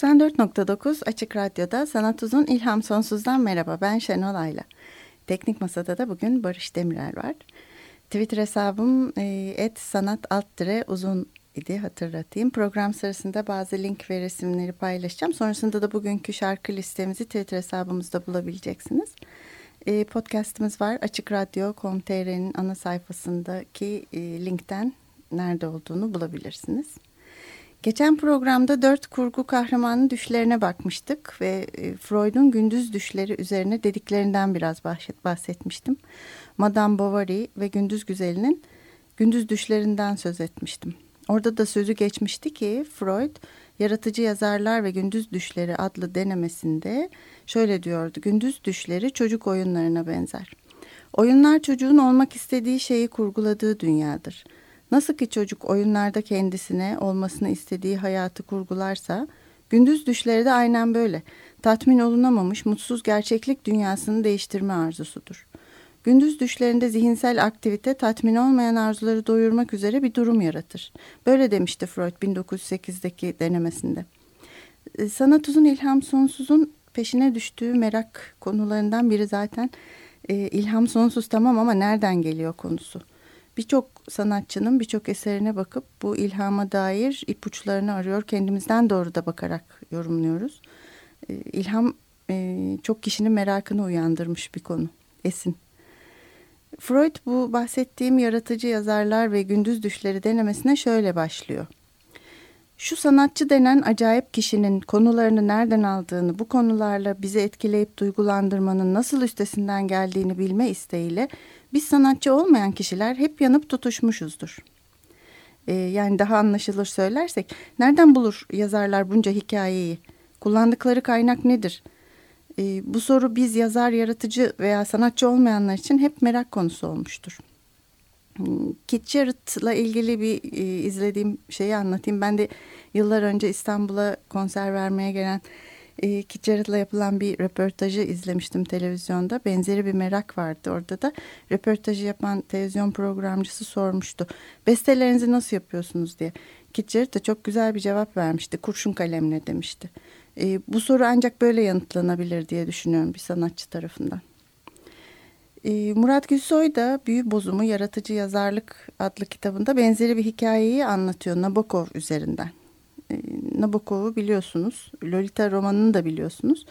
94.9 Açık Radyo'da Sanat Uzun İlham Sonsuz'dan merhaba. Ben Şenol Ayla. Teknik Masa'da da bugün Barış Demirel var. Twitter hesabım e, et sanat alt uzun idi hatırlatayım. Program sırasında bazı link ve resimleri paylaşacağım. Sonrasında da bugünkü şarkı listemizi Twitter hesabımızda bulabileceksiniz. E, podcastımız var. Açık Radyo.com.tr'nin ana sayfasındaki e, linkten nerede olduğunu bulabilirsiniz. Geçen programda dört kurgu kahramanın düşlerine bakmıştık ve e, Freud'un gündüz düşleri üzerine dediklerinden biraz bahsetmiştim. Madame Bovary ve Gündüz Güzeli'nin gündüz düşlerinden söz etmiştim. Orada da sözü geçmişti ki Freud Yaratıcı Yazarlar ve Gündüz Düşleri adlı denemesinde şöyle diyordu. Gündüz düşleri çocuk oyunlarına benzer. Oyunlar çocuğun olmak istediği şeyi kurguladığı dünyadır.'' Nasıl ki çocuk oyunlarda kendisine olmasını istediği hayatı kurgularsa, gündüz düşleri de aynen böyle. Tatmin olunamamış, mutsuz gerçeklik dünyasını değiştirme arzusudur. Gündüz düşlerinde zihinsel aktivite tatmin olmayan arzuları doyurmak üzere bir durum yaratır. Böyle demişti Freud 1908'deki denemesinde. E, sanat uzun ilham sonsuzun peşine düştüğü merak konularından biri zaten e, ilham sonsuz tamam ama nereden geliyor konusu birçok sanatçının birçok eserine bakıp bu ilhama dair ipuçlarını arıyor. Kendimizden doğru da bakarak yorumluyoruz. E, ilham e, çok kişinin merakını uyandırmış bir konu. Esin. Freud bu bahsettiğim yaratıcı yazarlar ve gündüz düşleri denemesine şöyle başlıyor. Şu sanatçı denen acayip kişinin konularını nereden aldığını, bu konularla bizi etkileyip duygulandırmanın nasıl üstesinden geldiğini bilme isteğiyle biz sanatçı olmayan kişiler hep yanıp tutuşmuşuzdur. Ee, yani daha anlaşılır söylersek nereden bulur yazarlar bunca hikayeyi? Kullandıkları kaynak nedir? Ee, bu soru biz yazar, yaratıcı veya sanatçı olmayanlar için hep merak konusu olmuştur. Hmm, Kit Jarrett'la ilgili bir e, izlediğim şeyi anlatayım. Ben de yıllar önce İstanbul'a konser vermeye gelen e, Kit yapılan bir röportajı izlemiştim televizyonda. Benzeri bir merak vardı orada da. Röportajı yapan televizyon programcısı sormuştu. Bestelerinizi nasıl yapıyorsunuz diye. Kit de çok güzel bir cevap vermişti. Kurşun kalemle demişti. E, bu soru ancak böyle yanıtlanabilir diye düşünüyorum bir sanatçı tarafından. E, Murat Gülsoy da Büyü Bozumu Yaratıcı Yazarlık adlı kitabında benzeri bir hikayeyi anlatıyor Nabokov üzerinden. Nabokov'u biliyorsunuz. Lolita romanını da biliyorsunuz.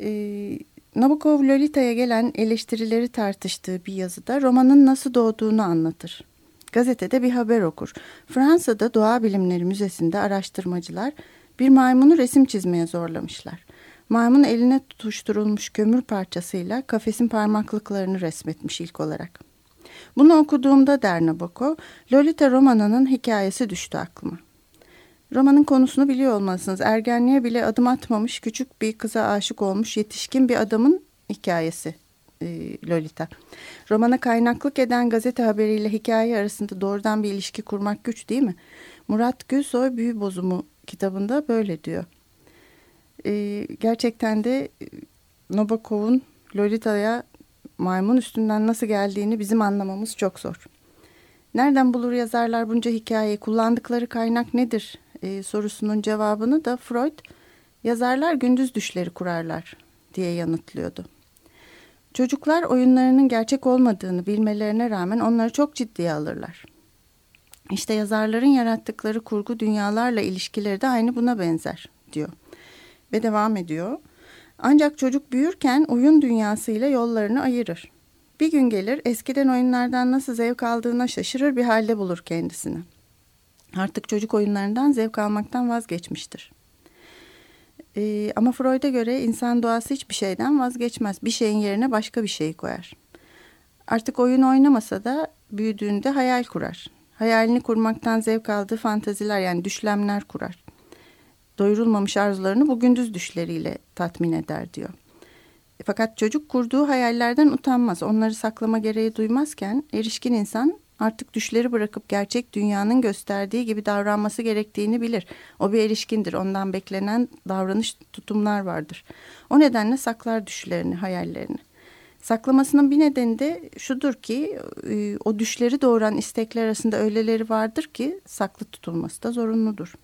E, Nabokov Lolita'ya gelen eleştirileri tartıştığı bir yazıda romanın nasıl doğduğunu anlatır. Gazetede bir haber okur. Fransa'da Doğa Bilimleri Müzesi'nde araştırmacılar bir maymunu resim çizmeye zorlamışlar. Maymun eline tutuşturulmuş kömür parçasıyla kafesin parmaklıklarını resmetmiş ilk olarak. Bunu okuduğumda der Nabokov, Lolita romanının hikayesi düştü aklıma. Romanın konusunu biliyor olmalısınız. Ergenliğe bile adım atmamış küçük bir kıza aşık olmuş yetişkin bir adamın hikayesi e, Lolita. Romana kaynaklık eden gazete haberiyle hikaye arasında doğrudan bir ilişki kurmak güç değil mi? Murat Gülsoy Büyü Bozumu kitabında böyle diyor. E, gerçekten de e, Nabokov'un Lolita'ya maymun üstünden nasıl geldiğini bizim anlamamız çok zor. Nereden bulur yazarlar bunca hikayeyi? Kullandıkları kaynak nedir? E, sorusunun cevabını da Freud yazarlar gündüz düşleri kurarlar diye yanıtlıyordu. Çocuklar oyunlarının gerçek olmadığını bilmelerine rağmen onları çok ciddiye alırlar. İşte yazarların yarattıkları kurgu dünyalarla ilişkileri de aynı buna benzer diyor. Ve devam ediyor. Ancak çocuk büyürken oyun dünyasıyla yollarını ayırır. Bir gün gelir eskiden oyunlardan nasıl zevk aldığına şaşırır bir halde bulur kendisini artık çocuk oyunlarından zevk almaktan vazgeçmiştir. Ee, ama Freud'a göre insan doğası hiçbir şeyden vazgeçmez. Bir şeyin yerine başka bir şeyi koyar. Artık oyun oynamasa da büyüdüğünde hayal kurar. Hayalini kurmaktan zevk aldığı fantaziler yani düşlemler kurar. Doyurulmamış arzularını bu gündüz düşleriyle tatmin eder diyor. Fakat çocuk kurduğu hayallerden utanmaz. Onları saklama gereği duymazken erişkin insan artık düşleri bırakıp gerçek dünyanın gösterdiği gibi davranması gerektiğini bilir. O bir erişkindir. Ondan beklenen davranış tutumlar vardır. O nedenle saklar düşlerini, hayallerini. Saklamasının bir nedeni de şudur ki e, o düşleri doğuran istekler arasında öyleleri vardır ki saklı tutulması da zorunludur.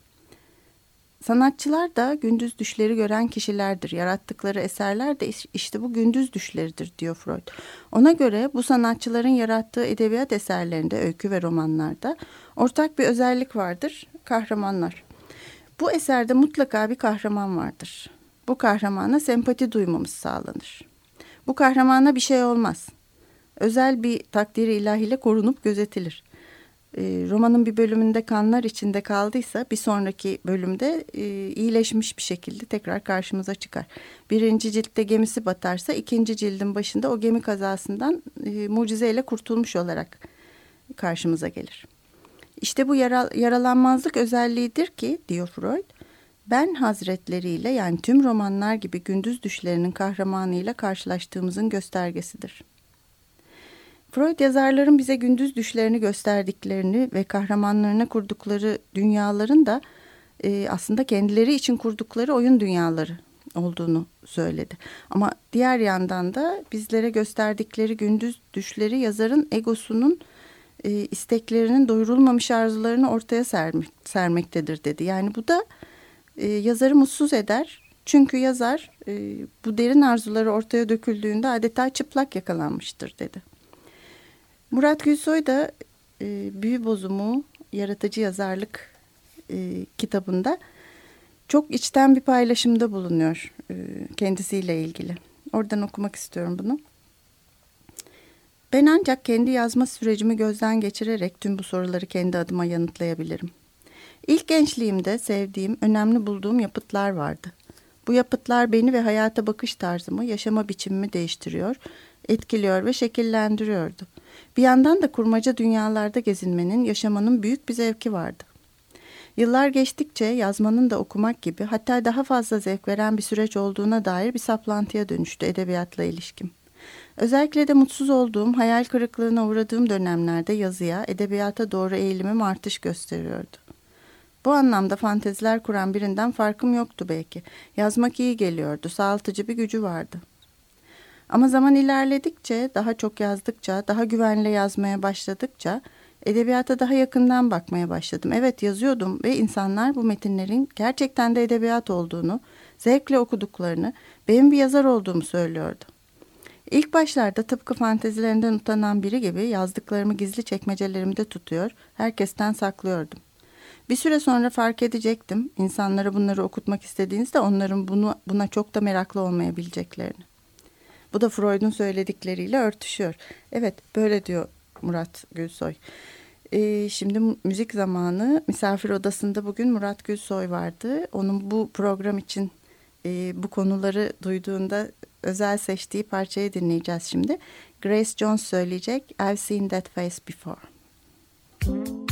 Sanatçılar da gündüz düşleri gören kişilerdir. Yarattıkları eserler de işte bu gündüz düşleridir diyor Freud. Ona göre bu sanatçıların yarattığı edebiyat eserlerinde, öykü ve romanlarda ortak bir özellik vardır. Kahramanlar. Bu eserde mutlaka bir kahraman vardır. Bu kahramana sempati duymamız sağlanır. Bu kahramana bir şey olmaz. Özel bir takdiri ilahiyle korunup gözetilir e, romanın bir bölümünde kanlar içinde kaldıysa bir sonraki bölümde e, iyileşmiş bir şekilde tekrar karşımıza çıkar. Birinci ciltte gemisi batarsa ikinci cildin başında o gemi kazasından e, mucizeyle kurtulmuş olarak karşımıza gelir. İşte bu yara, yaralanmazlık özelliğidir ki diyor Freud, ben hazretleriyle yani tüm romanlar gibi gündüz düşlerinin kahramanıyla karşılaştığımızın göstergesidir.'' Freud yazarların bize gündüz düşlerini gösterdiklerini ve kahramanlarına kurdukları dünyaların da e, aslında kendileri için kurdukları oyun dünyaları olduğunu söyledi. Ama diğer yandan da bizlere gösterdikleri gündüz düşleri yazarın egosunun e, isteklerinin doyurulmamış arzularını ortaya sermek, sermektedir dedi. Yani bu da e, yazarı mutsuz eder. Çünkü yazar e, bu derin arzuları ortaya döküldüğünde adeta çıplak yakalanmıştır dedi. Murat Gülsoy da e, Büyü Bozumu Yaratıcı Yazarlık e, kitabında çok içten bir paylaşımda bulunuyor e, kendisiyle ilgili. Oradan okumak istiyorum bunu. Ben ancak kendi yazma sürecimi gözden geçirerek tüm bu soruları kendi adıma yanıtlayabilirim. İlk gençliğimde sevdiğim, önemli bulduğum yapıtlar vardı. Bu yapıtlar beni ve hayata bakış tarzımı, yaşama biçimimi değiştiriyor, etkiliyor ve şekillendiriyordu. Bir yandan da kurmaca dünyalarda gezinmenin, yaşamanın büyük bir zevki vardı. Yıllar geçtikçe yazmanın da okumak gibi hatta daha fazla zevk veren bir süreç olduğuna dair bir saplantıya dönüştü edebiyatla ilişkim. Özellikle de mutsuz olduğum, hayal kırıklığına uğradığım dönemlerde yazıya, edebiyata doğru eğilimim artış gösteriyordu. Bu anlamda fanteziler kuran birinden farkım yoktu belki. Yazmak iyi geliyordu, sağaltıcı bir gücü vardı. Ama zaman ilerledikçe, daha çok yazdıkça, daha güvenle yazmaya başladıkça edebiyata daha yakından bakmaya başladım. Evet yazıyordum ve insanlar bu metinlerin gerçekten de edebiyat olduğunu, zevkle okuduklarını, benim bir yazar olduğumu söylüyordu. İlk başlarda tıpkı fantezilerinden utanan biri gibi yazdıklarımı gizli çekmecelerimde tutuyor, herkesten saklıyordum. Bir süre sonra fark edecektim, insanlara bunları okutmak istediğinizde onların bunu, buna çok da meraklı olmayabileceklerini. Bu da Freud'un söyledikleriyle örtüşüyor. Evet böyle diyor Murat Gülsoy. Ee, şimdi müzik zamanı misafir odasında bugün Murat Gülsoy vardı. Onun bu program için e, bu konuları duyduğunda özel seçtiği parçayı dinleyeceğiz şimdi. Grace Jones söyleyecek I've seen that face before. like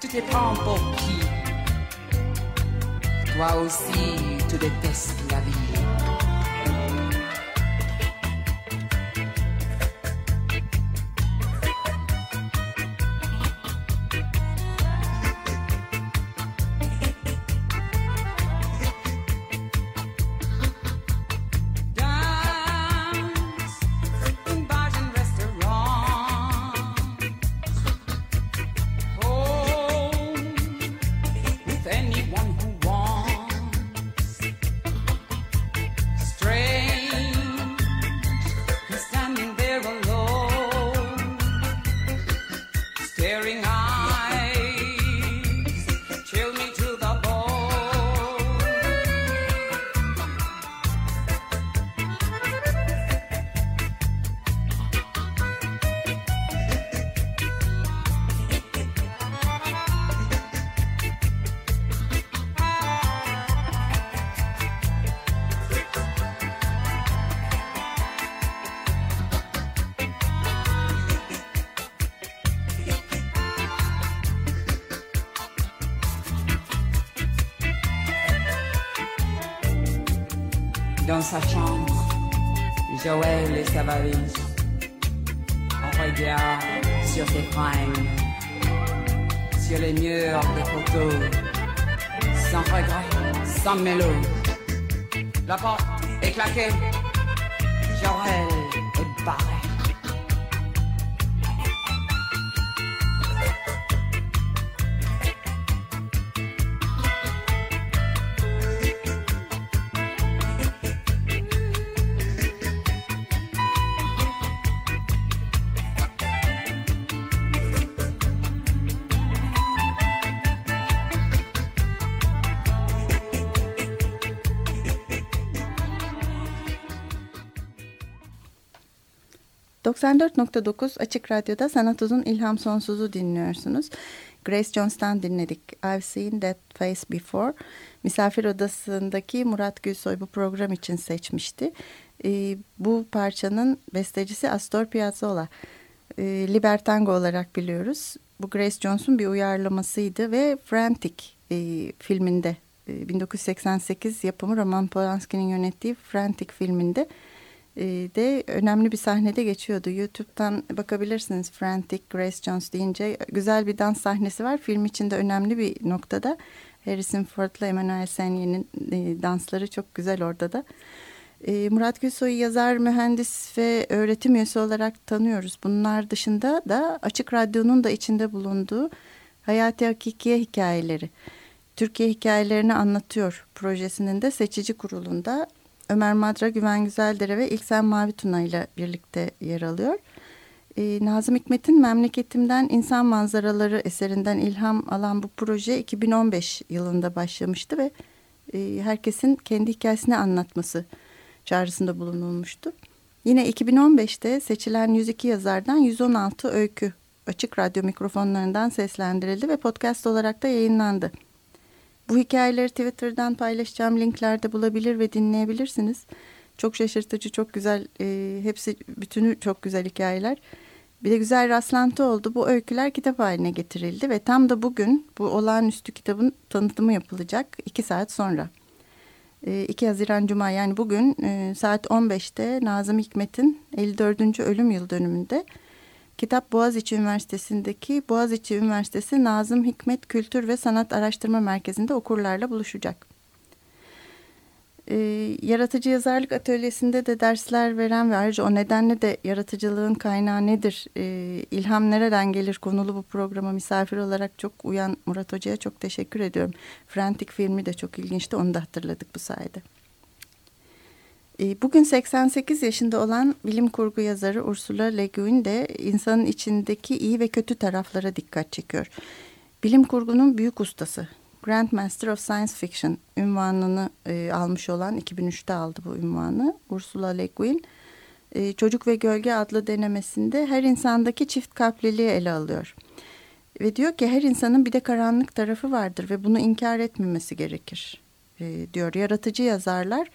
Tu te prends pour qui? Toi aussi, tu détestes la vie. Dans sa chambre, Joël et sa valise. On regarde sur ses fringues, sur les murs des photos, sans regret, sans mélo. La porte est claquée, Joël ...94.9 Açık Radyo'da Sanat Uzun İlham Sonsuz'u dinliyorsunuz. Grace Jones'tan dinledik. I've Seen That Face Before. Misafir Odası'ndaki Murat Gülsoy bu program için seçmişti. Ee, bu parçanın bestecisi Astor Piazzolla. Ee, Libertango olarak biliyoruz. Bu Grace Jones'un bir uyarlamasıydı ve Frantic e, filminde... e, 1988 yapımı Roman Polanski'nin yönettiği Frantic filminde de önemli bir sahnede geçiyordu. YouTube'dan bakabilirsiniz Frantic Grace Jones deyince güzel bir dans sahnesi var. Film içinde önemli bir noktada. Harrison Ford'la Emmanuel Senye'nin e, dansları çok güzel orada da. E, Murat Gülsoy'u yazar, mühendis ve öğretim üyesi olarak tanıyoruz. Bunlar dışında da Açık Radyo'nun da içinde bulunduğu Hayati Hakikiye hikayeleri. Türkiye hikayelerini anlatıyor projesinin de seçici kurulunda Ömer Madra, Güven Güzeldere ve İlksen Mavi Tuna ile birlikte yer alıyor. Ee, Nazım Hikmet'in Memleketimden İnsan Manzaraları eserinden ilham alan bu proje 2015 yılında başlamıştı ve e, herkesin kendi hikayesini anlatması çağrısında bulunulmuştu. Yine 2015'te seçilen 102 yazardan 116 öykü açık radyo mikrofonlarından seslendirildi ve podcast olarak da yayınlandı. Bu hikayeleri Twitter'dan paylaşacağım linklerde bulabilir ve dinleyebilirsiniz. Çok şaşırtıcı, çok güzel, e, hepsi bütünü çok güzel hikayeler. Bir de güzel rastlantı oldu. Bu öyküler kitap haline getirildi ve tam da bugün bu olağanüstü kitabın tanıtımı yapılacak iki saat sonra. E, 2 Haziran Cuma yani bugün e, saat 15'te Nazım Hikmet'in 54. ölüm yıl dönümünde Kitap Boğaziçi Üniversitesi'ndeki Boğaziçi Üniversitesi Nazım Hikmet Kültür ve Sanat Araştırma Merkezi'nde okurlarla buluşacak. E, yaratıcı yazarlık atölyesinde de dersler veren ve ayrıca o nedenle de yaratıcılığın kaynağı nedir, e, ilham nereden gelir konulu bu programa misafir olarak çok uyan Murat Hoca'ya çok teşekkür ediyorum. Frantic filmi de çok ilginçti onu da hatırladık bu sayede. E, bugün 88 yaşında olan bilim kurgu yazarı Ursula Le Guin de insanın içindeki iyi ve kötü taraflara dikkat çekiyor. Bilim kurgunun büyük ustası Grandmaster of Science Fiction ünvanını e, almış olan 2003'te aldı bu ünvanı Ursula Le Guin. E, Çocuk ve Gölge adlı denemesinde her insandaki çift kalpliliği ele alıyor. Ve diyor ki her insanın bir de karanlık tarafı vardır ve bunu inkar etmemesi gerekir e, diyor. Yaratıcı yazarlar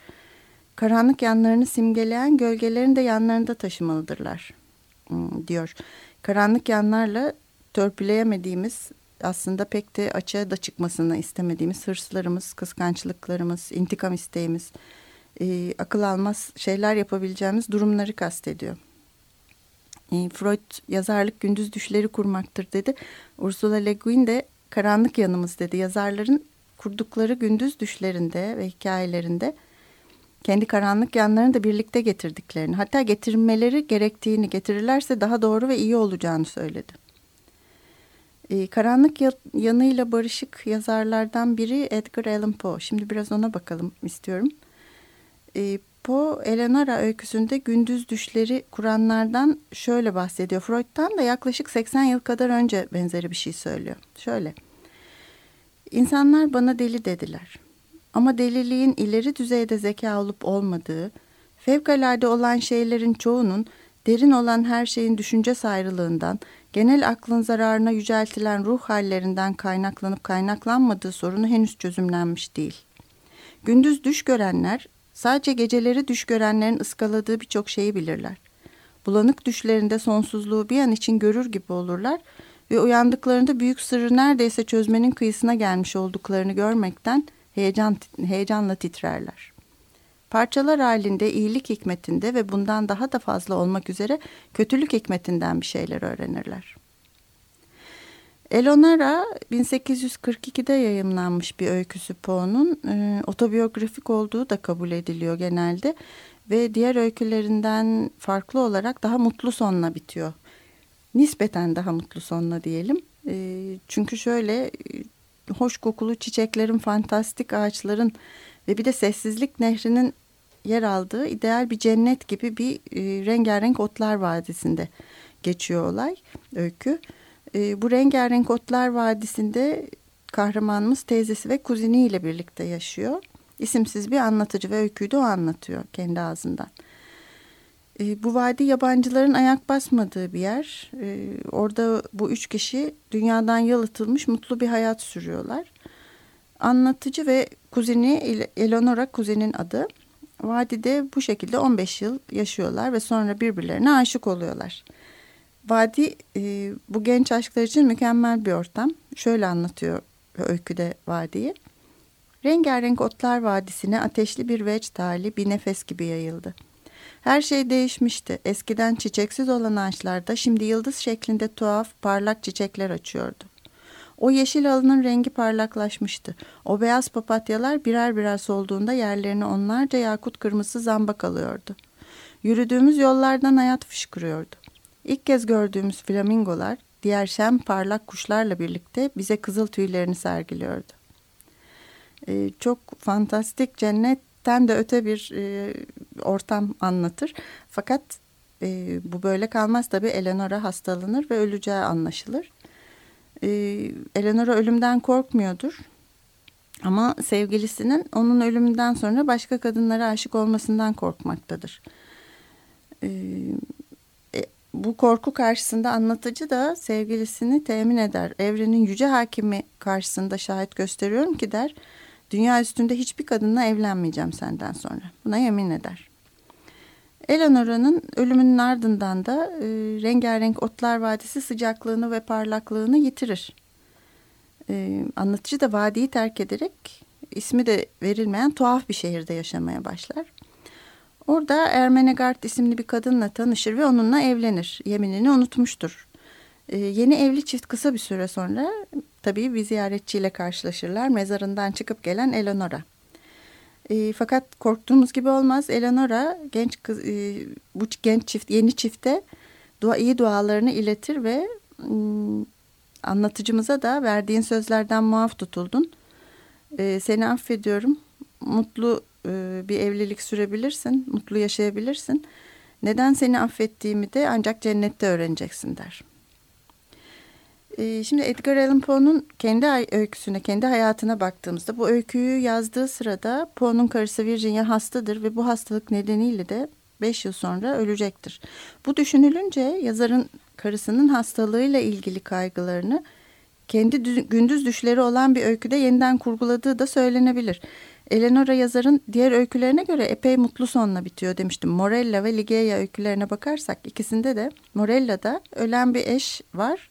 karanlık yanlarını simgeleyen gölgelerin de yanlarında taşımalıdırlar diyor. Karanlık yanlarla törpüleyemediğimiz aslında pek de açığa da çıkmasını istemediğimiz hırslarımız, kıskançlıklarımız, intikam isteğimiz, e, akıl almaz şeyler yapabileceğimiz durumları kastediyor. E, Freud yazarlık gündüz düşleri kurmaktır dedi. Ursula Le Guin de karanlık yanımız dedi. Yazarların kurdukları gündüz düşlerinde ve hikayelerinde kendi karanlık yanlarını da birlikte getirdiklerini hatta getirmeleri gerektiğini getirirlerse daha doğru ve iyi olacağını söyledi. Ee, karanlık yanıyla barışık yazarlardan biri Edgar Allan Poe. Şimdi biraz ona bakalım istiyorum. Ee, Poe, Eleonora öyküsünde gündüz düşleri kuranlardan şöyle bahsediyor. Freud'dan da yaklaşık 80 yıl kadar önce benzeri bir şey söylüyor. Şöyle. İnsanlar bana deli dediler. Ama deliliğin ileri düzeyde zeka olup olmadığı, fevkalade olan şeylerin çoğunun derin olan her şeyin düşünce sayrılığından, genel aklın zararına yüceltilen ruh hallerinden kaynaklanıp kaynaklanmadığı sorunu henüz çözümlenmiş değil. Gündüz düş görenler, sadece geceleri düş görenlerin ıskaladığı birçok şeyi bilirler. Bulanık düşlerinde sonsuzluğu bir an için görür gibi olurlar ve uyandıklarında büyük sırrı neredeyse çözmenin kıyısına gelmiş olduklarını görmekten heyecan, heyecanla titrerler. Parçalar halinde iyilik hikmetinde ve bundan daha da fazla olmak üzere kötülük hikmetinden bir şeyler öğrenirler. Eleonora 1842'de yayımlanmış bir öyküsü Poe'nun e, otobiyografik olduğu da kabul ediliyor genelde ve diğer öykülerinden farklı olarak daha mutlu sonla bitiyor. Nispeten daha mutlu sonla diyelim. E, çünkü şöyle hoş kokulu çiçeklerin, fantastik ağaçların ve bir de sessizlik nehrinin yer aldığı ideal bir cennet gibi bir e, rengarenk otlar vadisinde geçiyor olay, öykü. E, bu rengarenk otlar vadisinde kahramanımız teyzesi ve kuziniyle birlikte yaşıyor. İsimsiz bir anlatıcı ve öyküyü de o anlatıyor kendi ağzından. E, bu vadi yabancıların ayak basmadığı bir yer. E, orada bu üç kişi dünyadan yalıtılmış mutlu bir hayat sürüyorlar. Anlatıcı ve kuzeni Eleonora kuzenin adı. Vadide bu şekilde 15 yıl yaşıyorlar ve sonra birbirlerine aşık oluyorlar. Vadi e, bu genç aşklar için mükemmel bir ortam. Şöyle anlatıyor öyküde vadiyi. Rengarenk otlar vadisine ateşli bir veç tali bir nefes gibi yayıldı. Her şey değişmişti. Eskiden çiçeksiz olan ağaçlarda şimdi yıldız şeklinde tuhaf parlak çiçekler açıyordu. O yeşil alının rengi parlaklaşmıştı. O beyaz papatyalar birer birer solduğunda yerlerine onlarca yakut kırmızı zambak alıyordu. Yürüdüğümüz yollardan hayat fışkırıyordu. İlk kez gördüğümüz flamingolar diğer şem parlak kuşlarla birlikte bize kızıl tüylerini sergiliyordu. Ee, çok fantastik cennetten de öte bir e, ortam anlatır. Fakat e, bu böyle kalmaz tabii Eleanora hastalanır ve öleceği anlaşılır. E, Eleanora ölümden korkmuyordur. Ama sevgilisinin onun ölümünden sonra başka kadınlara aşık olmasından korkmaktadır. E, e, bu korku karşısında anlatıcı da sevgilisini temin eder. Evrenin yüce hakimi karşısında şahit gösteriyorum ki der. Dünya üstünde hiçbir kadınla evlenmeyeceğim senden sonra. Buna yemin eder. Eleanora'nın ölümünün ardından da e, rengarenk otlar vadisi sıcaklığını ve parlaklığını yitirir. E, anlatıcı da vadiyi terk ederek ismi de verilmeyen tuhaf bir şehirde yaşamaya başlar. Orada Ermenegard isimli bir kadınla tanışır ve onunla evlenir. Yeminini unutmuştur. E, yeni evli çift kısa bir süre sonra tabii bir ziyaretçiyle karşılaşırlar. Mezarından çıkıp gelen Eleonora. E, fakat korktuğumuz gibi olmaz. Eleonora genç kız, e, bu genç çift, yeni çifte dua, iyi dualarını iletir ve m, anlatıcımıza da verdiğin sözlerden muaf tutuldun. E, seni affediyorum. Mutlu e, bir evlilik sürebilirsin, mutlu yaşayabilirsin. Neden seni affettiğimi de ancak cennette öğreneceksin der. E, şimdi Edgar Allan Poe'nun kendi öyküsüne, kendi hayatına baktığımızda bu öyküyü yazdığı sırada Poe'nun karısı Virginia hastadır ve bu hastalık nedeniyle de beş yıl sonra ölecektir. Bu düşünülünce yazarın karısının hastalığıyla ilgili kaygılarını kendi gündüz düşleri olan bir öyküde yeniden kurguladığı da söylenebilir. Eleonora yazarın diğer öykülerine göre epey mutlu sonla bitiyor demiştim. Morella ve Ligeia öykülerine bakarsak ikisinde de Morella'da ölen bir eş var.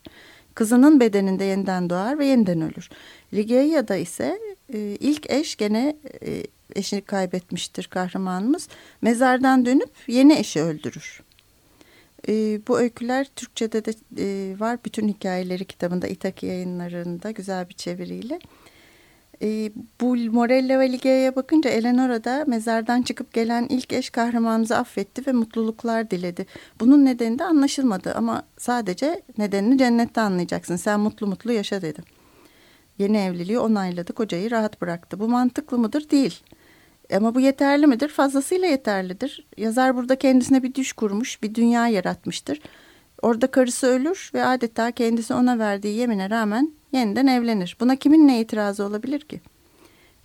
Kızının bedeninde yeniden doğar ve yeniden ölür. Ligeia'da ise e, ilk eş gene e, eşini kaybetmiştir kahramanımız. Mezardan dönüp yeni eşi öldürür. E, bu öyküler Türkçe'de de e, var. Bütün hikayeleri kitabında İtaki yayınlarında güzel bir çeviriyle. E, bu Morella ve Ligeia'ya bakınca Eleonora da mezardan çıkıp gelen ilk eş kahramanımızı affetti ve mutluluklar diledi. Bunun nedeni de anlaşılmadı ama sadece nedenini cennette anlayacaksın. Sen mutlu mutlu yaşa dedi. Yeni evliliği onayladı, kocayı rahat bıraktı. Bu mantıklı mıdır? Değil. Ama bu yeterli midir? Fazlasıyla yeterlidir. Yazar burada kendisine bir düş kurmuş, bir dünya yaratmıştır. Orada karısı ölür ve adeta kendisi ona verdiği yemine rağmen yeniden evlenir. Buna kimin ne itirazı olabilir ki?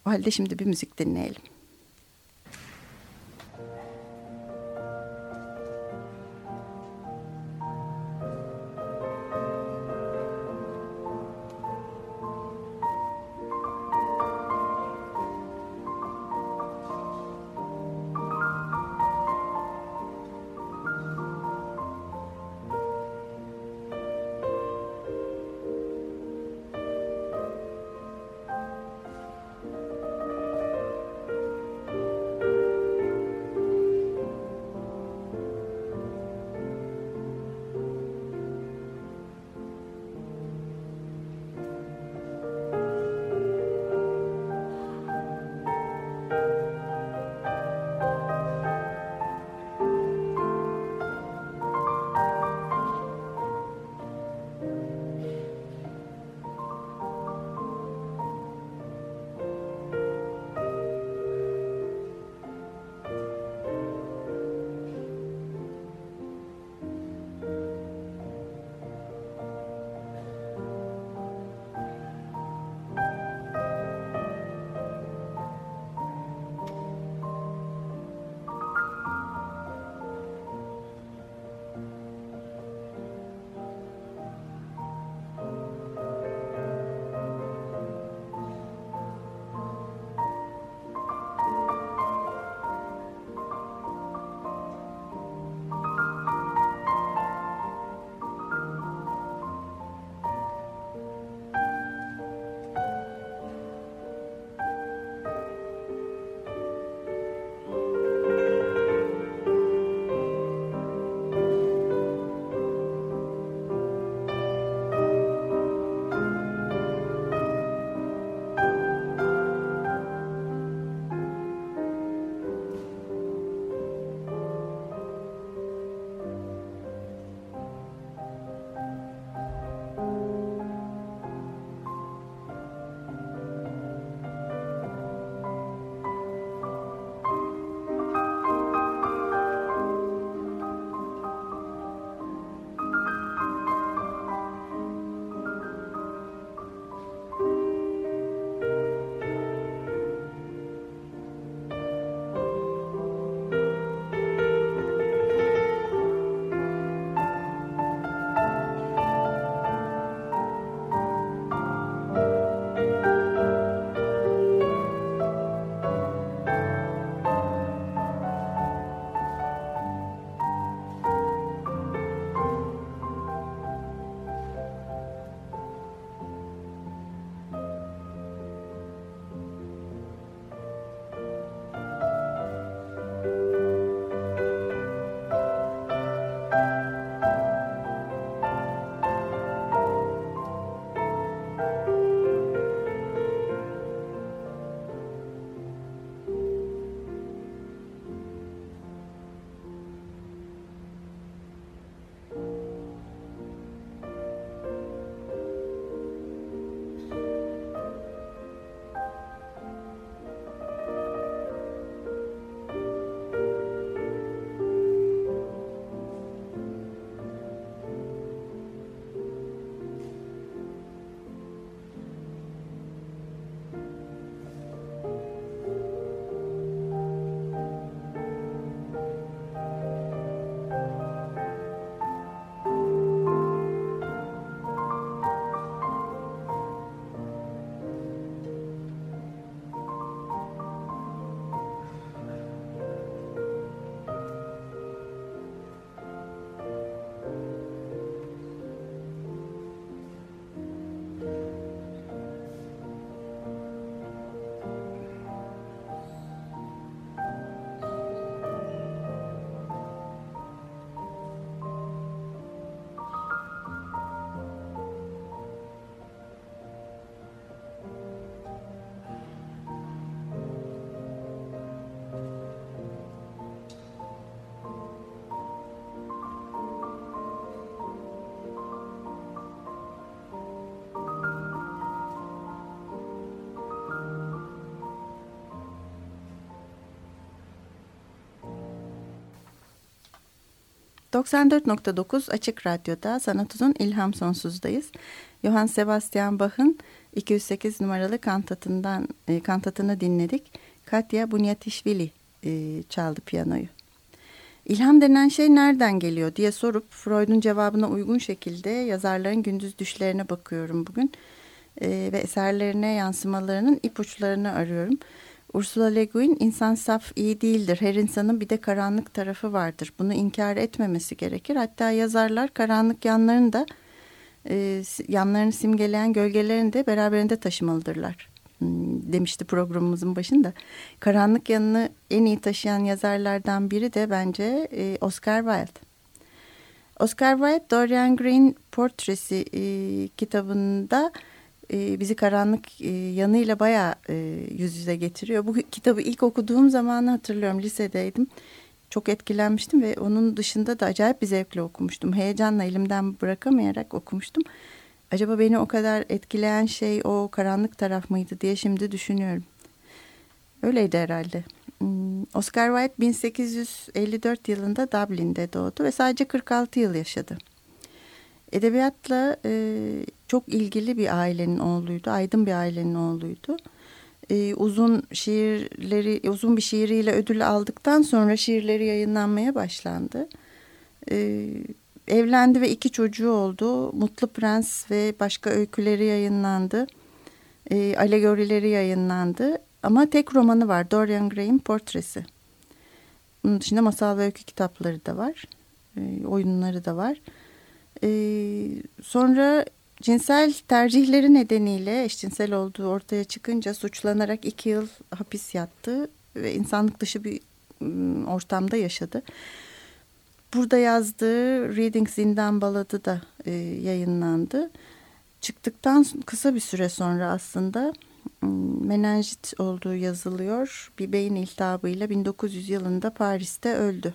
O halde şimdi bir müzik dinleyelim. 94.9 Açık Radyo'da Sanat Uzun İlham Sonsuz'dayız. Johann Sebastian Bach'ın 208 numaralı kantatından e, kantatını dinledik. Katya Bunyatishvili e, çaldı piyanoyu. İlham denen şey nereden geliyor diye sorup Freud'un cevabına uygun şekilde yazarların gündüz düşlerine bakıyorum bugün. E, ve eserlerine yansımalarının ipuçlarını arıyorum. Ursula Le Guin insan saf iyi değildir. Her insanın bir de karanlık tarafı vardır. Bunu inkar etmemesi gerekir. Hatta yazarlar karanlık yanlarını da e, yanlarını simgeleyen gölgelerini de beraberinde taşımalıdırlar hmm, demişti programımızın başında. Karanlık yanını en iyi taşıyan yazarlardan biri de bence e, Oscar Wilde. Oscar Wilde Dorian Gray portresi e, kitabında e, bizi karanlık e, yanıyla bayağı e, yüz yüze getiriyor. Bu kitabı ilk okuduğum zamanı hatırlıyorum lisedeydim. Çok etkilenmiştim ve onun dışında da acayip bir zevkle okumuştum. Heyecanla elimden bırakamayarak okumuştum. Acaba beni o kadar etkileyen şey o karanlık taraf mıydı diye şimdi düşünüyorum. Öyleydi herhalde. Hmm, Oscar Wilde 1854 yılında Dublin'de doğdu ve sadece 46 yıl yaşadı. Edebiyatla e, çok ilgili bir ailenin oğluydu. Aydın bir ailenin oğluydu. E, uzun şiirleri, uzun bir şiiriyle ödül aldıktan sonra şiirleri yayınlanmaya başlandı. E, evlendi ve iki çocuğu oldu. Mutlu Prens ve başka öyküleri yayınlandı. E, alegorileri yayınlandı. Ama tek romanı var. Dorian Gray'in Portresi. Bunun dışında masal ve öykü kitapları da var. E, oyunları da var. Ee, sonra cinsel tercihleri nedeniyle eşcinsel olduğu ortaya çıkınca suçlanarak iki yıl hapis yattı ve insanlık dışı bir ortamda yaşadı. Burada yazdığı Reading Zindan Baladı da e, yayınlandı. Çıktıktan kısa bir süre sonra aslında menenjit olduğu yazılıyor. Bir beyin iltihabıyla 1900 yılında Paris'te öldü.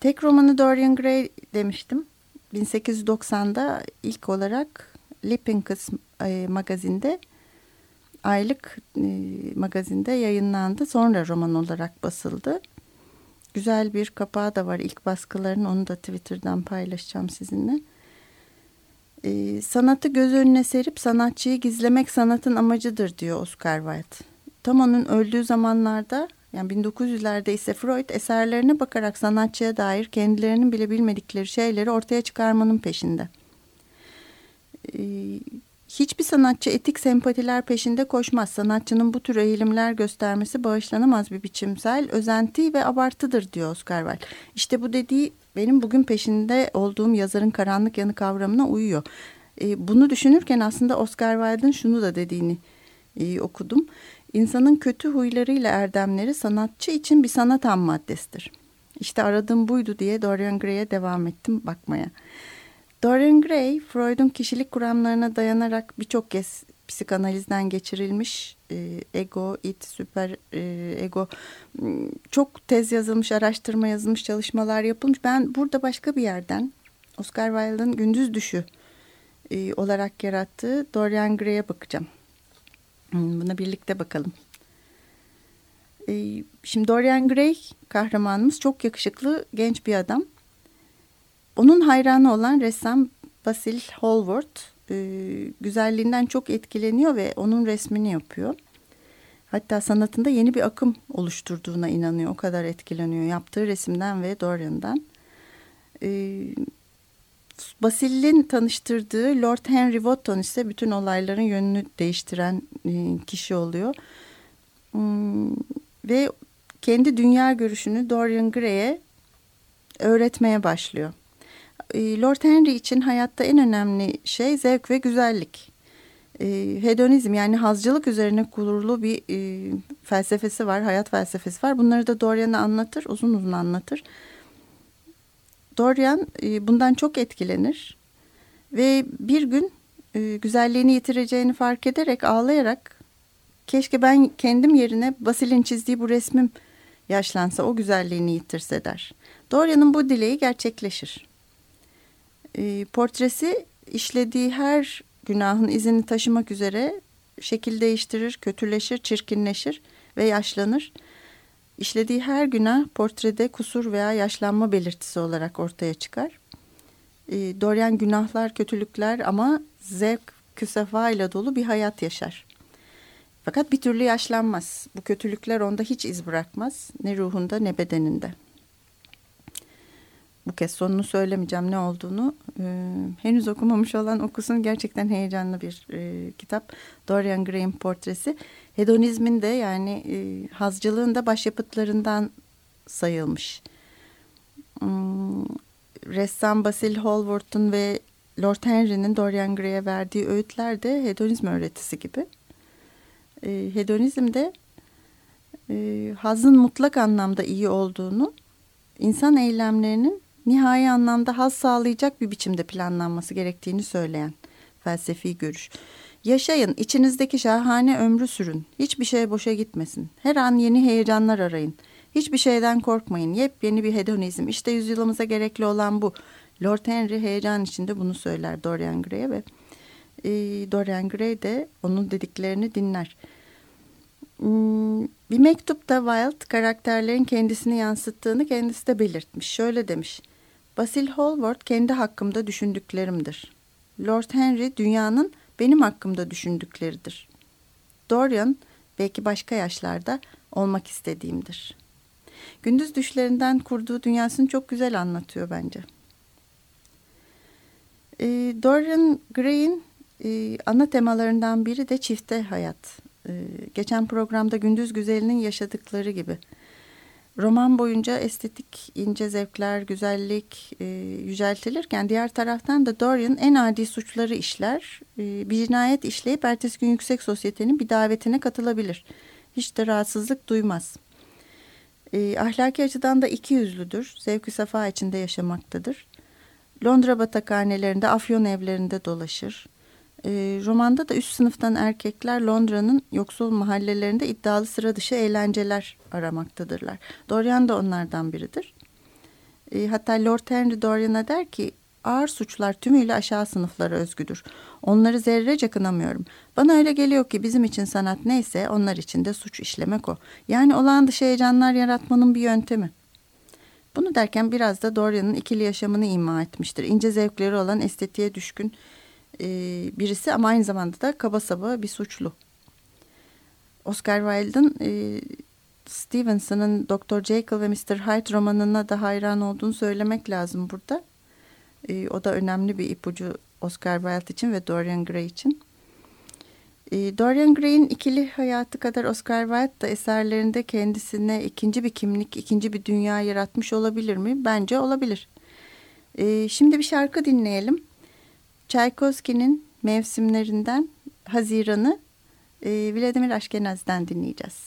Tek romanı Dorian Gray demiştim. 1890'da ilk olarak Lippinkus e, magazinde aylık e, magazinde yayınlandı. Sonra roman olarak basıldı. Güzel bir kapağı da var ilk baskıların onu da Twitter'dan paylaşacağım sizinle. E, sanatı göz önüne serip sanatçıyı gizlemek sanatın amacıdır diyor Oscar Wilde. Tam onun öldüğü zamanlarda yani 1900'lerde ise Freud eserlerine bakarak sanatçıya dair kendilerinin bile bilmedikleri şeyleri ortaya çıkarmanın peşinde. Ee, hiçbir sanatçı etik sempatiler peşinde koşmaz. Sanatçının bu tür eğilimler göstermesi bağışlanamaz bir biçimsel özenti ve abartıdır diyor Oscar Wilde. İşte bu dediği benim bugün peşinde olduğum yazarın karanlık yanı kavramına uyuyor. Ee, bunu düşünürken aslında Oscar Wilde'ın şunu da dediğini e, okudum. İnsanın kötü huylarıyla erdemleri sanatçı için bir sanat ham maddesidir. İşte aradığım buydu diye Dorian Gray'e devam ettim bakmaya. Dorian Gray, Freud'un kişilik kuramlarına dayanarak birçok kez psikanalizden geçirilmiş e, ego, it, süper e, ego çok tez yazılmış, araştırma yazılmış, çalışmalar yapılmış. Ben burada başka bir yerden Oscar Wilde'ın Gündüz Düşü e, olarak yarattığı Dorian Gray'e bakacağım. Hmm, buna birlikte bakalım. Ee, şimdi Dorian Gray kahramanımız çok yakışıklı genç bir adam. Onun hayranı olan ressam Basil Hallward e, güzelliğinden çok etkileniyor ve onun resmini yapıyor. Hatta sanatında yeni bir akım oluşturduğuna inanıyor. O kadar etkileniyor yaptığı resimden ve Dorian'dan. Ee, Basil'in tanıştırdığı Lord Henry Wotton ise bütün olayların yönünü değiştiren e, kişi oluyor. Hmm, ve kendi dünya görüşünü Dorian Gray'e öğretmeye başlıyor. E, Lord Henry için hayatta en önemli şey zevk ve güzellik. E, hedonizm yani hazcılık üzerine kurulu bir felsefesi var, hayat felsefesi var. Bunları da Dorian'a anlatır, uzun uzun anlatır. Dorian e, bundan çok etkilenir ve bir gün e, güzelliğini yitireceğini fark ederek ağlayarak keşke ben kendim yerine Basil'in çizdiği bu resmim yaşlansa o güzelliğini yitirse der. Dorian'ın bu dileği gerçekleşir. E, portresi işlediği her günahın izini taşımak üzere şekil değiştirir, kötüleşir, çirkinleşir ve yaşlanır. İşlediği her günah portrede kusur veya yaşlanma belirtisi olarak ortaya çıkar. E, Dorian günahlar, kötülükler ama zevk, küsefa ile dolu bir hayat yaşar. Fakat bir türlü yaşlanmaz. Bu kötülükler onda hiç iz bırakmaz. Ne ruhunda ne bedeninde. Bu kez sonunu söylemeyeceğim ne olduğunu. Ee, henüz okumamış olan okusun. Gerçekten heyecanlı bir e, kitap. Dorian Gray'in portresi. Hedonizmin de yani e, hazcılığın da başyapıtlarından sayılmış. Hmm, ressam Basil Hallward'un ve Lord Henry'nin Dorian Gray'e verdiği öğütler de hedonizm öğretisi gibi. E, hedonizmde e, hazın mutlak anlamda iyi olduğunu, insan eylemlerinin nihai anlamda haz sağlayacak bir biçimde planlanması gerektiğini söyleyen felsefi görüş. Yaşayın, içinizdeki şahane ömrü sürün. Hiçbir şey boşa gitmesin. Her an yeni heyecanlar arayın. Hiçbir şeyden korkmayın. Yepyeni bir hedonizm. İşte yüzyılımıza gerekli olan bu. Lord Henry heyecan içinde bunu söyler Dorian Gray'e ve e, Dorian Gray de onun dediklerini dinler. Hmm, bir mektupta Wilde karakterlerin kendisini yansıttığını kendisi de belirtmiş. Şöyle demiş. Basil Hallward kendi hakkımda düşündüklerimdir. Lord Henry dünyanın benim hakkımda düşündükleridir. Dorian belki başka yaşlarda olmak istediğimdir. Gündüz düşlerinden kurduğu dünyasını çok güzel anlatıyor bence. E, Dorian Gray'in e, ana temalarından biri de çifte hayat. E, geçen programda Gündüz Güzel'in yaşadıkları gibi. Roman boyunca estetik ince zevkler, güzellik e, yüceltilirken diğer taraftan da Dorian en adi suçları işler. E, bir cinayet işleyip ertesi gün yüksek sosyetenin bir davetine katılabilir. Hiç de rahatsızlık duymaz. E, ahlaki açıdan da iki yüzlüdür. Zevki safa içinde yaşamaktadır. Londra batakhanelerinde, afyon evlerinde dolaşır. E, romanda da üst sınıftan erkekler Londra'nın yoksul mahallelerinde iddialı sıra dışı eğlenceler aramaktadırlar. Dorian da onlardan biridir. E, hatta Lord Henry Dorian'a der ki ağır suçlar tümüyle aşağı sınıflara özgüdür. Onları zerrece kınamıyorum. Bana öyle geliyor ki bizim için sanat neyse onlar için de suç işlemek o. Yani olağan dışı heyecanlar yaratmanın bir yöntemi. Bunu derken biraz da Dorian'ın ikili yaşamını ima etmiştir. İnce zevkleri olan estetiğe düşkün e, birisi ama aynı zamanda da kaba saba bir suçlu. Oscar Wilde'ın e, Stevenson'ın Dr. Jekyll ve Mr. Hyde romanına da hayran olduğunu söylemek lazım burada. E, o da önemli bir ipucu Oscar Wilde için ve Dorian Gray için. E, Dorian Gray'in ikili hayatı kadar Oscar Wilde da eserlerinde kendisine ikinci bir kimlik, ikinci bir dünya yaratmış olabilir mi? Bence olabilir. E, şimdi bir şarkı dinleyelim. Tchaikovsky'nin mevsimlerinden Haziran'ı e, Vladimir Aşkenaz'dan dinleyeceğiz.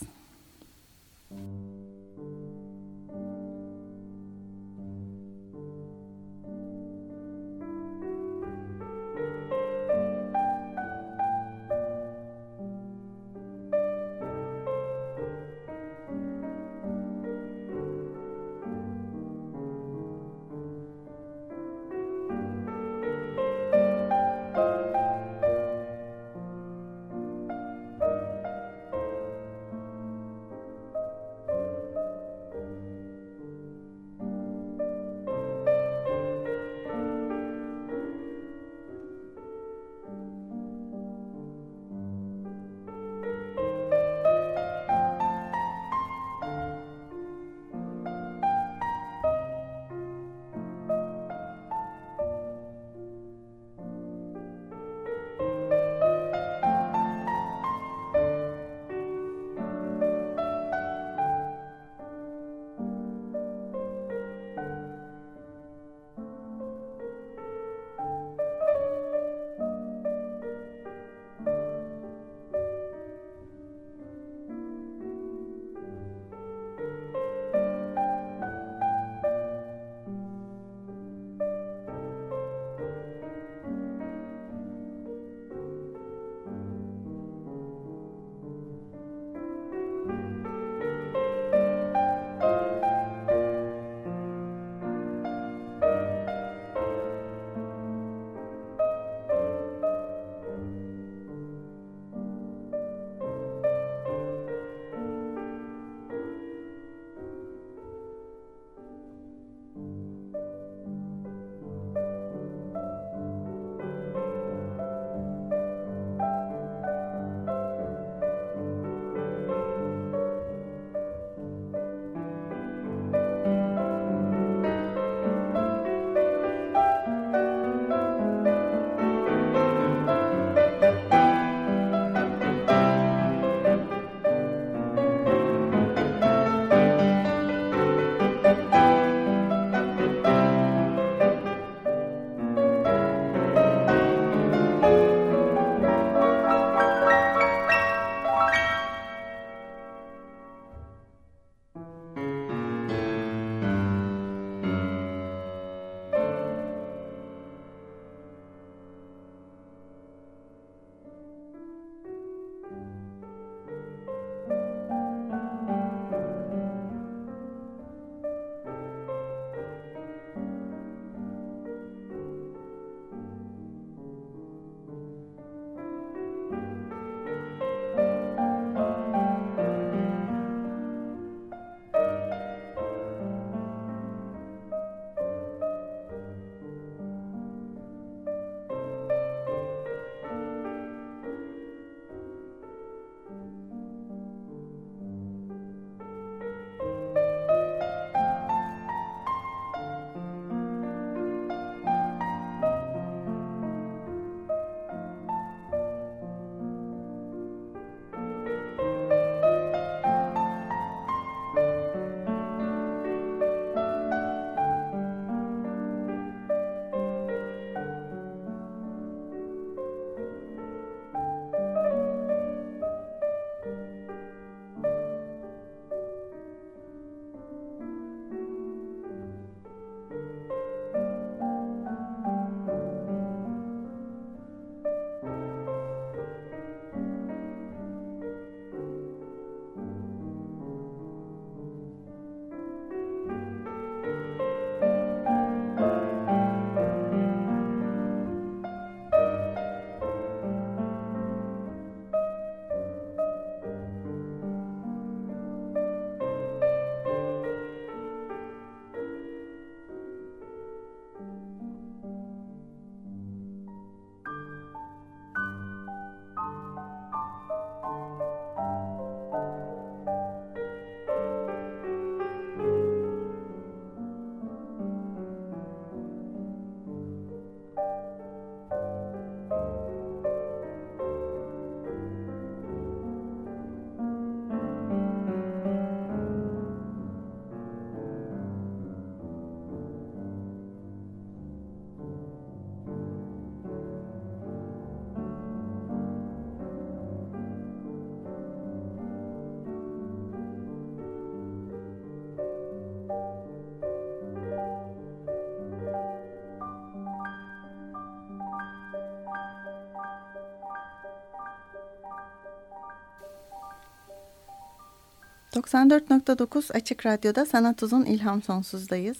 94.9 Açık Radyo'da Sanat Uzun İlham Sonsuz'dayız.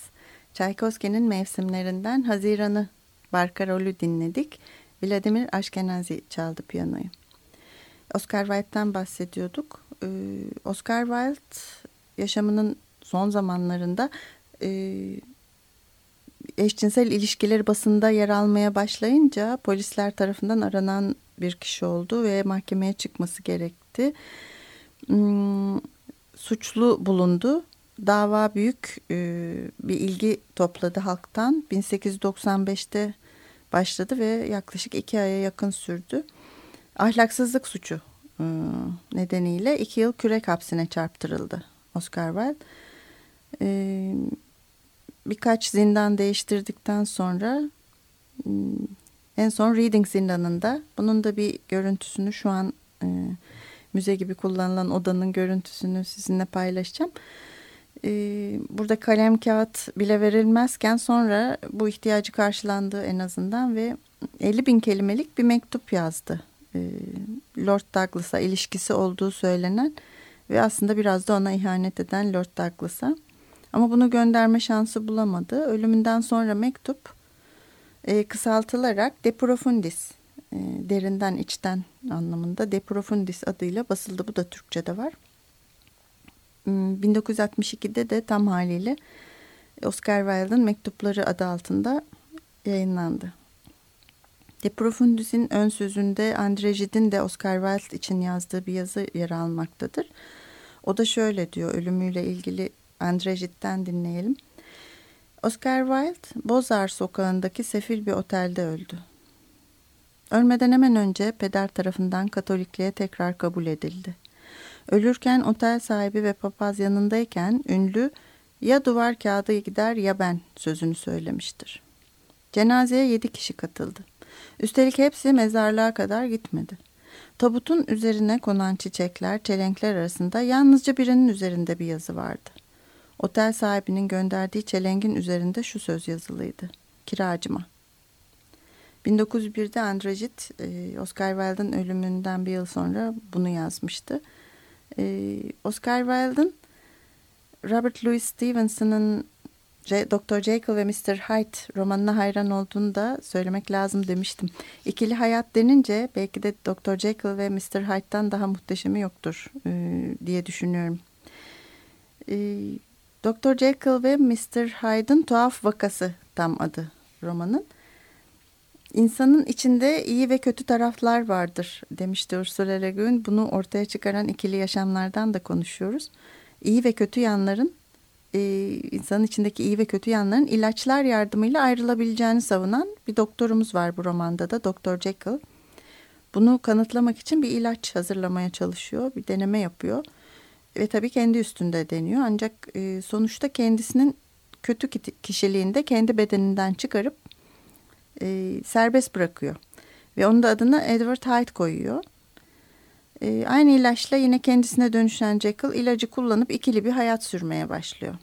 Çaykovski'nin mevsimlerinden Haziran'ı Barkarol'ü dinledik. Vladimir Aşkenazi çaldı piyanoyu. Oscar Wilde'den bahsediyorduk. Ee, Oscar Wilde yaşamının son zamanlarında e, eşcinsel ilişkileri basında yer almaya başlayınca polisler tarafından aranan bir kişi oldu ve mahkemeye çıkması gerekti. Hmm, suçlu bulundu. Dava büyük e, bir ilgi topladı halktan. 1895'te başladı ve yaklaşık iki aya yakın sürdü. Ahlaksızlık suçu e, nedeniyle iki yıl kürek hapsine çarptırıldı Oscar Wilde. E, birkaç zindan değiştirdikten sonra hmm, en son Reading zindanında bunun da bir görüntüsünü şu an e, müze gibi kullanılan odanın görüntüsünü sizinle paylaşacağım. Ee, burada kalem kağıt bile verilmezken sonra bu ihtiyacı karşılandı en azından ve 50 bin kelimelik bir mektup yazdı. Ee, Lord Douglas'a ilişkisi olduğu söylenen ve aslında biraz da ona ihanet eden Lord Douglas'a. Ama bunu gönderme şansı bulamadı. Ölümünden sonra mektup e, kısaltılarak De Profundis derinden içten anlamında De Profundis adıyla basıldı. Bu da Türkçe'de var. 1962'de hmm, de tam haliyle Oscar Wilde'ın Mektupları adı altında yayınlandı. De Profundis'in ön sözünde Andre Gide'in de Oscar Wilde için yazdığı bir yazı yer almaktadır. O da şöyle diyor ölümüyle ilgili Andre Gide'den dinleyelim. Oscar Wilde Bozar sokağındaki sefil bir otelde öldü. Ölmeden hemen önce peder tarafından Katolikliğe tekrar kabul edildi. Ölürken otel sahibi ve papaz yanındayken ünlü ya duvar kağıdı gider ya ben sözünü söylemiştir. Cenazeye yedi kişi katıldı. Üstelik hepsi mezarlığa kadar gitmedi. Tabutun üzerine konan çiçekler, çelenkler arasında yalnızca birinin üzerinde bir yazı vardı. Otel sahibinin gönderdiği çelengin üzerinde şu söz yazılıydı. Kiracıma. 1901'de Andrejit e, Oscar Wilde'ın ölümünden bir yıl sonra bunu yazmıştı. E, Oscar Wilde'ın Robert Louis Stevenson'ın Dr. Jekyll ve Mr. Hyde romanına hayran olduğunu da söylemek lazım demiştim. İkili hayat denince belki de Dr. Jekyll ve Mr. Hyde'dan daha muhteşemi yoktur e, diye düşünüyorum. Dr. Jekyll ve Mr. Hyde'ın tuhaf vakası tam adı romanın. İnsanın içinde iyi ve kötü taraflar vardır demişti Ursula Le Guin. Bunu ortaya çıkaran ikili yaşamlardan da konuşuyoruz. İyi ve kötü yanların e, insanın içindeki iyi ve kötü yanların ilaçlar yardımıyla ayrılabileceğini savunan bir doktorumuz var bu romanda da Dr. Jekyll. Bunu kanıtlamak için bir ilaç hazırlamaya çalışıyor, bir deneme yapıyor ve tabii kendi üstünde deniyor. Ancak e, sonuçta kendisinin kötü kişiliğinde kendi bedeninden çıkarıp e, serbest bırakıyor. Ve onun da adını Edward Hyde koyuyor. E, aynı ilaçla yine kendisine dönüşen Jekyll ilacı kullanıp ikili bir hayat sürmeye başlıyor.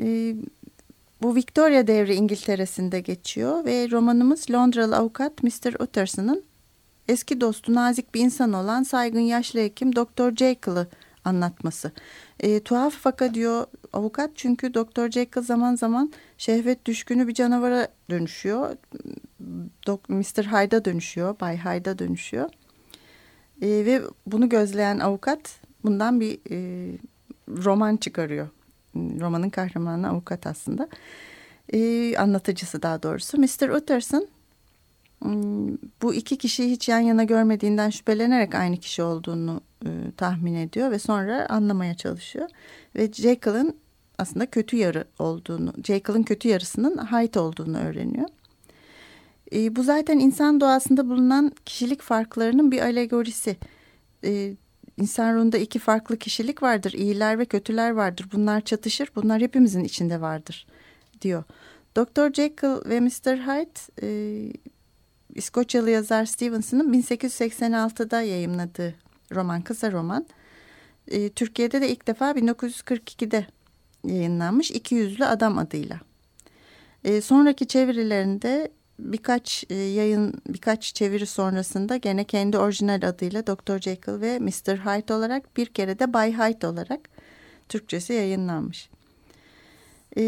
E, bu Victoria devri İngiltere'sinde geçiyor ve romanımız Londralı avukat Mr. Utterson'ın eski dostu nazik bir insan olan saygın yaşlı hekim Dr. Jekyll'ı anlatması. E, tuhaf fakat diyor avukat çünkü Dr. Jekyll zaman zaman şehvet düşkünü bir canavara dönüşüyor. Dok, Mr. Hyde'a dönüşüyor, Bay Hyde'a dönüşüyor. E, ve bunu gözleyen avukat bundan bir e, roman çıkarıyor. Romanın kahramanı avukat aslında. E, anlatıcısı daha doğrusu. Mr. Utterson bu iki kişiyi hiç yan yana görmediğinden şüphelenerek aynı kişi olduğunu e, tahmin ediyor ve sonra anlamaya çalışıyor. Ve Jekyll'ın aslında kötü yarı olduğunu, Jekyll'ın kötü yarısının Hyde olduğunu öğreniyor. E, bu zaten insan doğasında bulunan kişilik farklarının bir alegorisi. E, insan ruhunda iki farklı kişilik vardır, iyiler ve kötüler vardır. Bunlar çatışır, bunlar hepimizin içinde vardır diyor. Dr. Jekyll ve Mr. Hyde e, İskoçyalı yazar Stevenson'ın 1886'da yayımladığı roman, kısa roman. E, Türkiye'de de ilk defa 1942'de yayınlanmış İki Yüzlü Adam adıyla. E, sonraki çevirilerinde birkaç e, yayın, birkaç çeviri sonrasında gene kendi orijinal adıyla Dr. Jekyll ve Mr. Hyde olarak bir kere de Bay Hyde olarak Türkçesi yayınlanmış. E,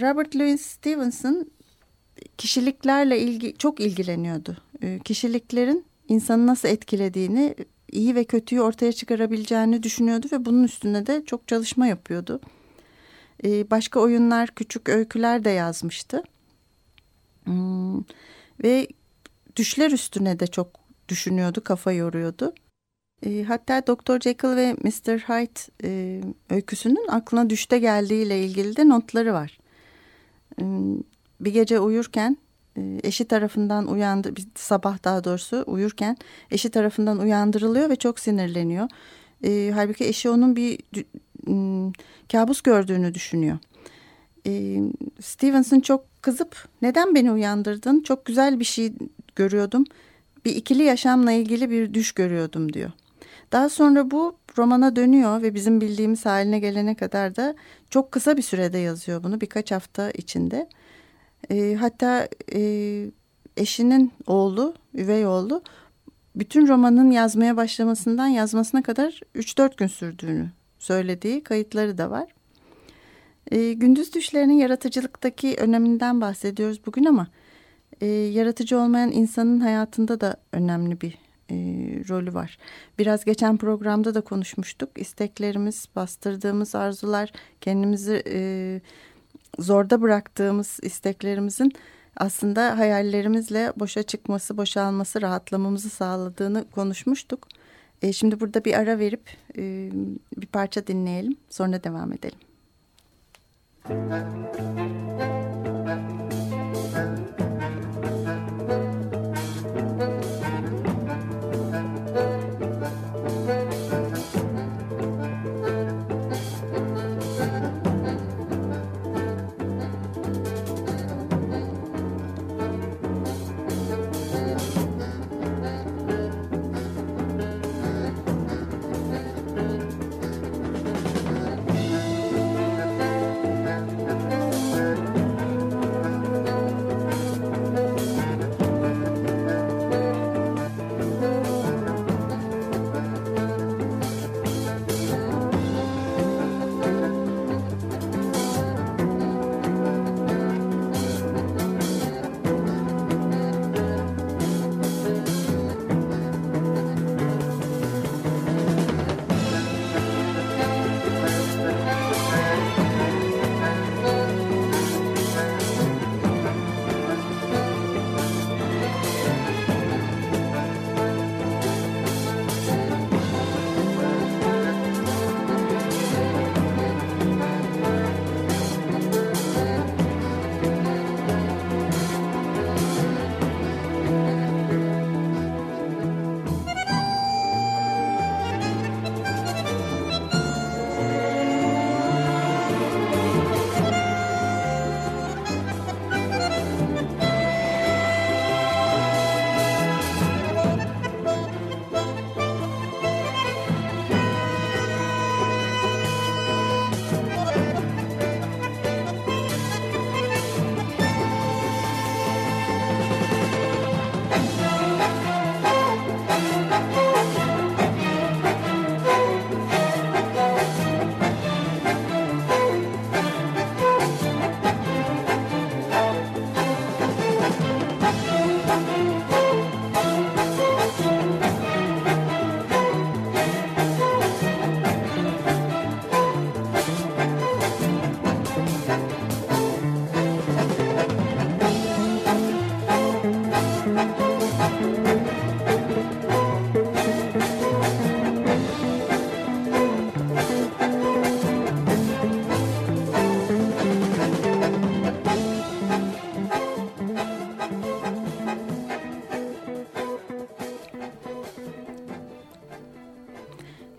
Robert Louis Stevenson kişiliklerle ilgi çok ilgileniyordu. E, kişiliklerin insanı nasıl etkilediğini, iyi ve kötüyü ortaya çıkarabileceğini düşünüyordu ve bunun üstüne de çok çalışma yapıyordu. E, başka oyunlar, küçük öyküler de yazmıştı. Hmm, ve düşler üstüne de çok düşünüyordu, kafa yoruyordu. E, hatta Dr. Jekyll ve Mr. Hyde e, öyküsünün aklına düşte geldiğiyle ilgili de notları var. E, bir gece uyurken e, eşi tarafından uyandı, sabah daha doğrusu uyurken eşi tarafından uyandırılıyor ve çok sinirleniyor. E, halbuki eşi onun bir kabus gördüğünü düşünüyor. E, Stevenson çok kızıp neden beni uyandırdın? Çok güzel bir şey görüyordum. Bir ikili yaşamla ilgili bir düş görüyordum diyor. Daha sonra bu romana dönüyor ve bizim bildiğimiz haline gelene kadar da çok kısa bir sürede yazıyor bunu birkaç hafta içinde. E, hatta e, eşinin oğlu, üvey oğlu bütün romanın yazmaya başlamasından yazmasına kadar 3-4 gün sürdüğünü söylediği kayıtları da var. E, gündüz düşlerinin yaratıcılıktaki öneminden bahsediyoruz bugün ama e, yaratıcı olmayan insanın hayatında da önemli bir e, rolü var. Biraz geçen programda da konuşmuştuk. İsteklerimiz, bastırdığımız arzular, kendimizi e, zorda bıraktığımız isteklerimizin aslında hayallerimizle boşa çıkması, boşalması, rahatlamamızı sağladığını konuşmuştuk. E, şimdi burada bir ara verip e, bir parça dinleyelim, sonra devam edelim. Müzik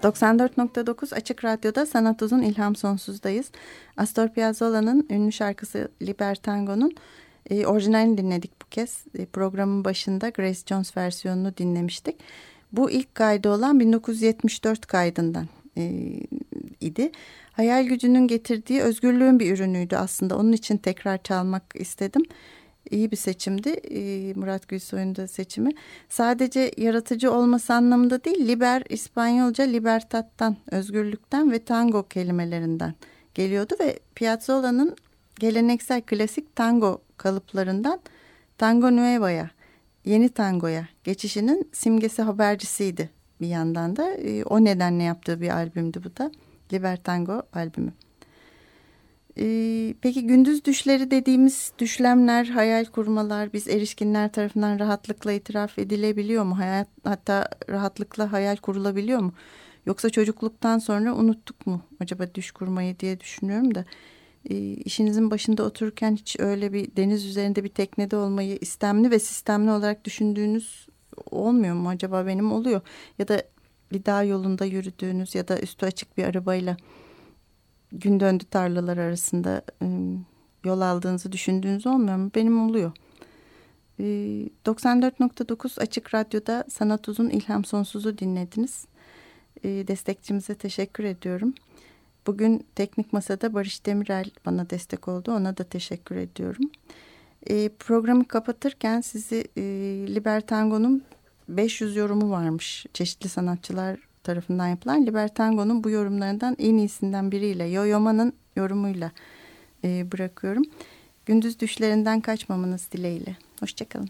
94.9 Açık Radyo'da Sanat Uzun İlham Sonsuz'dayız. Astor Piazzolla'nın ünlü şarkısı Libertango'nun e, orijinalini dinledik bu kez. E, programın başında Grace Jones versiyonunu dinlemiştik. Bu ilk kaydı olan 1974 kaydından e, idi. Hayal gücünün getirdiği özgürlüğün bir ürünüydü aslında. Onun için tekrar çalmak istedim. İyi bir seçimdi e, Murat Gülsoy'un da seçimi. Sadece yaratıcı olması anlamında değil, liber İspanyolca libertad'dan, özgürlükten ve tango kelimelerinden geliyordu ve Piazzola'nın geleneksel klasik tango kalıplarından tango nueva'ya, yeni tangoya geçişinin simgesi habercisiydi bir yandan da. E, o nedenle yaptığı bir albümdü bu da. Liber Tango albümü. Ee, peki gündüz düşleri dediğimiz düşlemler, hayal kurmalar biz erişkinler tarafından rahatlıkla itiraf edilebiliyor mu? Hayat, hatta rahatlıkla hayal kurulabiliyor mu? Yoksa çocukluktan sonra unuttuk mu acaba düş kurmayı diye düşünüyorum da. E, işinizin başında otururken hiç öyle bir deniz üzerinde bir teknede olmayı istemli ve sistemli olarak düşündüğünüz olmuyor mu? Acaba benim oluyor. Ya da bir dağ yolunda yürüdüğünüz ya da üstü açık bir arabayla gün döndü tarlalar arasında ıı, yol aldığınızı düşündüğünüz olmuyor mu? Benim oluyor. 94.9 Açık Radyo'da Sanat Uzun İlham Sonsuz'u dinlediniz. Destekçimize teşekkür ediyorum. Bugün Teknik Masa'da Barış Demirel bana destek oldu. Ona da teşekkür ediyorum. Programı kapatırken sizi Libertango'nun 500 yorumu varmış. Çeşitli sanatçılar tarafından yapılan Libertango'nun bu yorumlarından en iyisinden biriyle Yoyoma'nın yorumuyla e, bırakıyorum. Gündüz düşlerinden kaçmamanız dileğiyle. Hoşçakalın.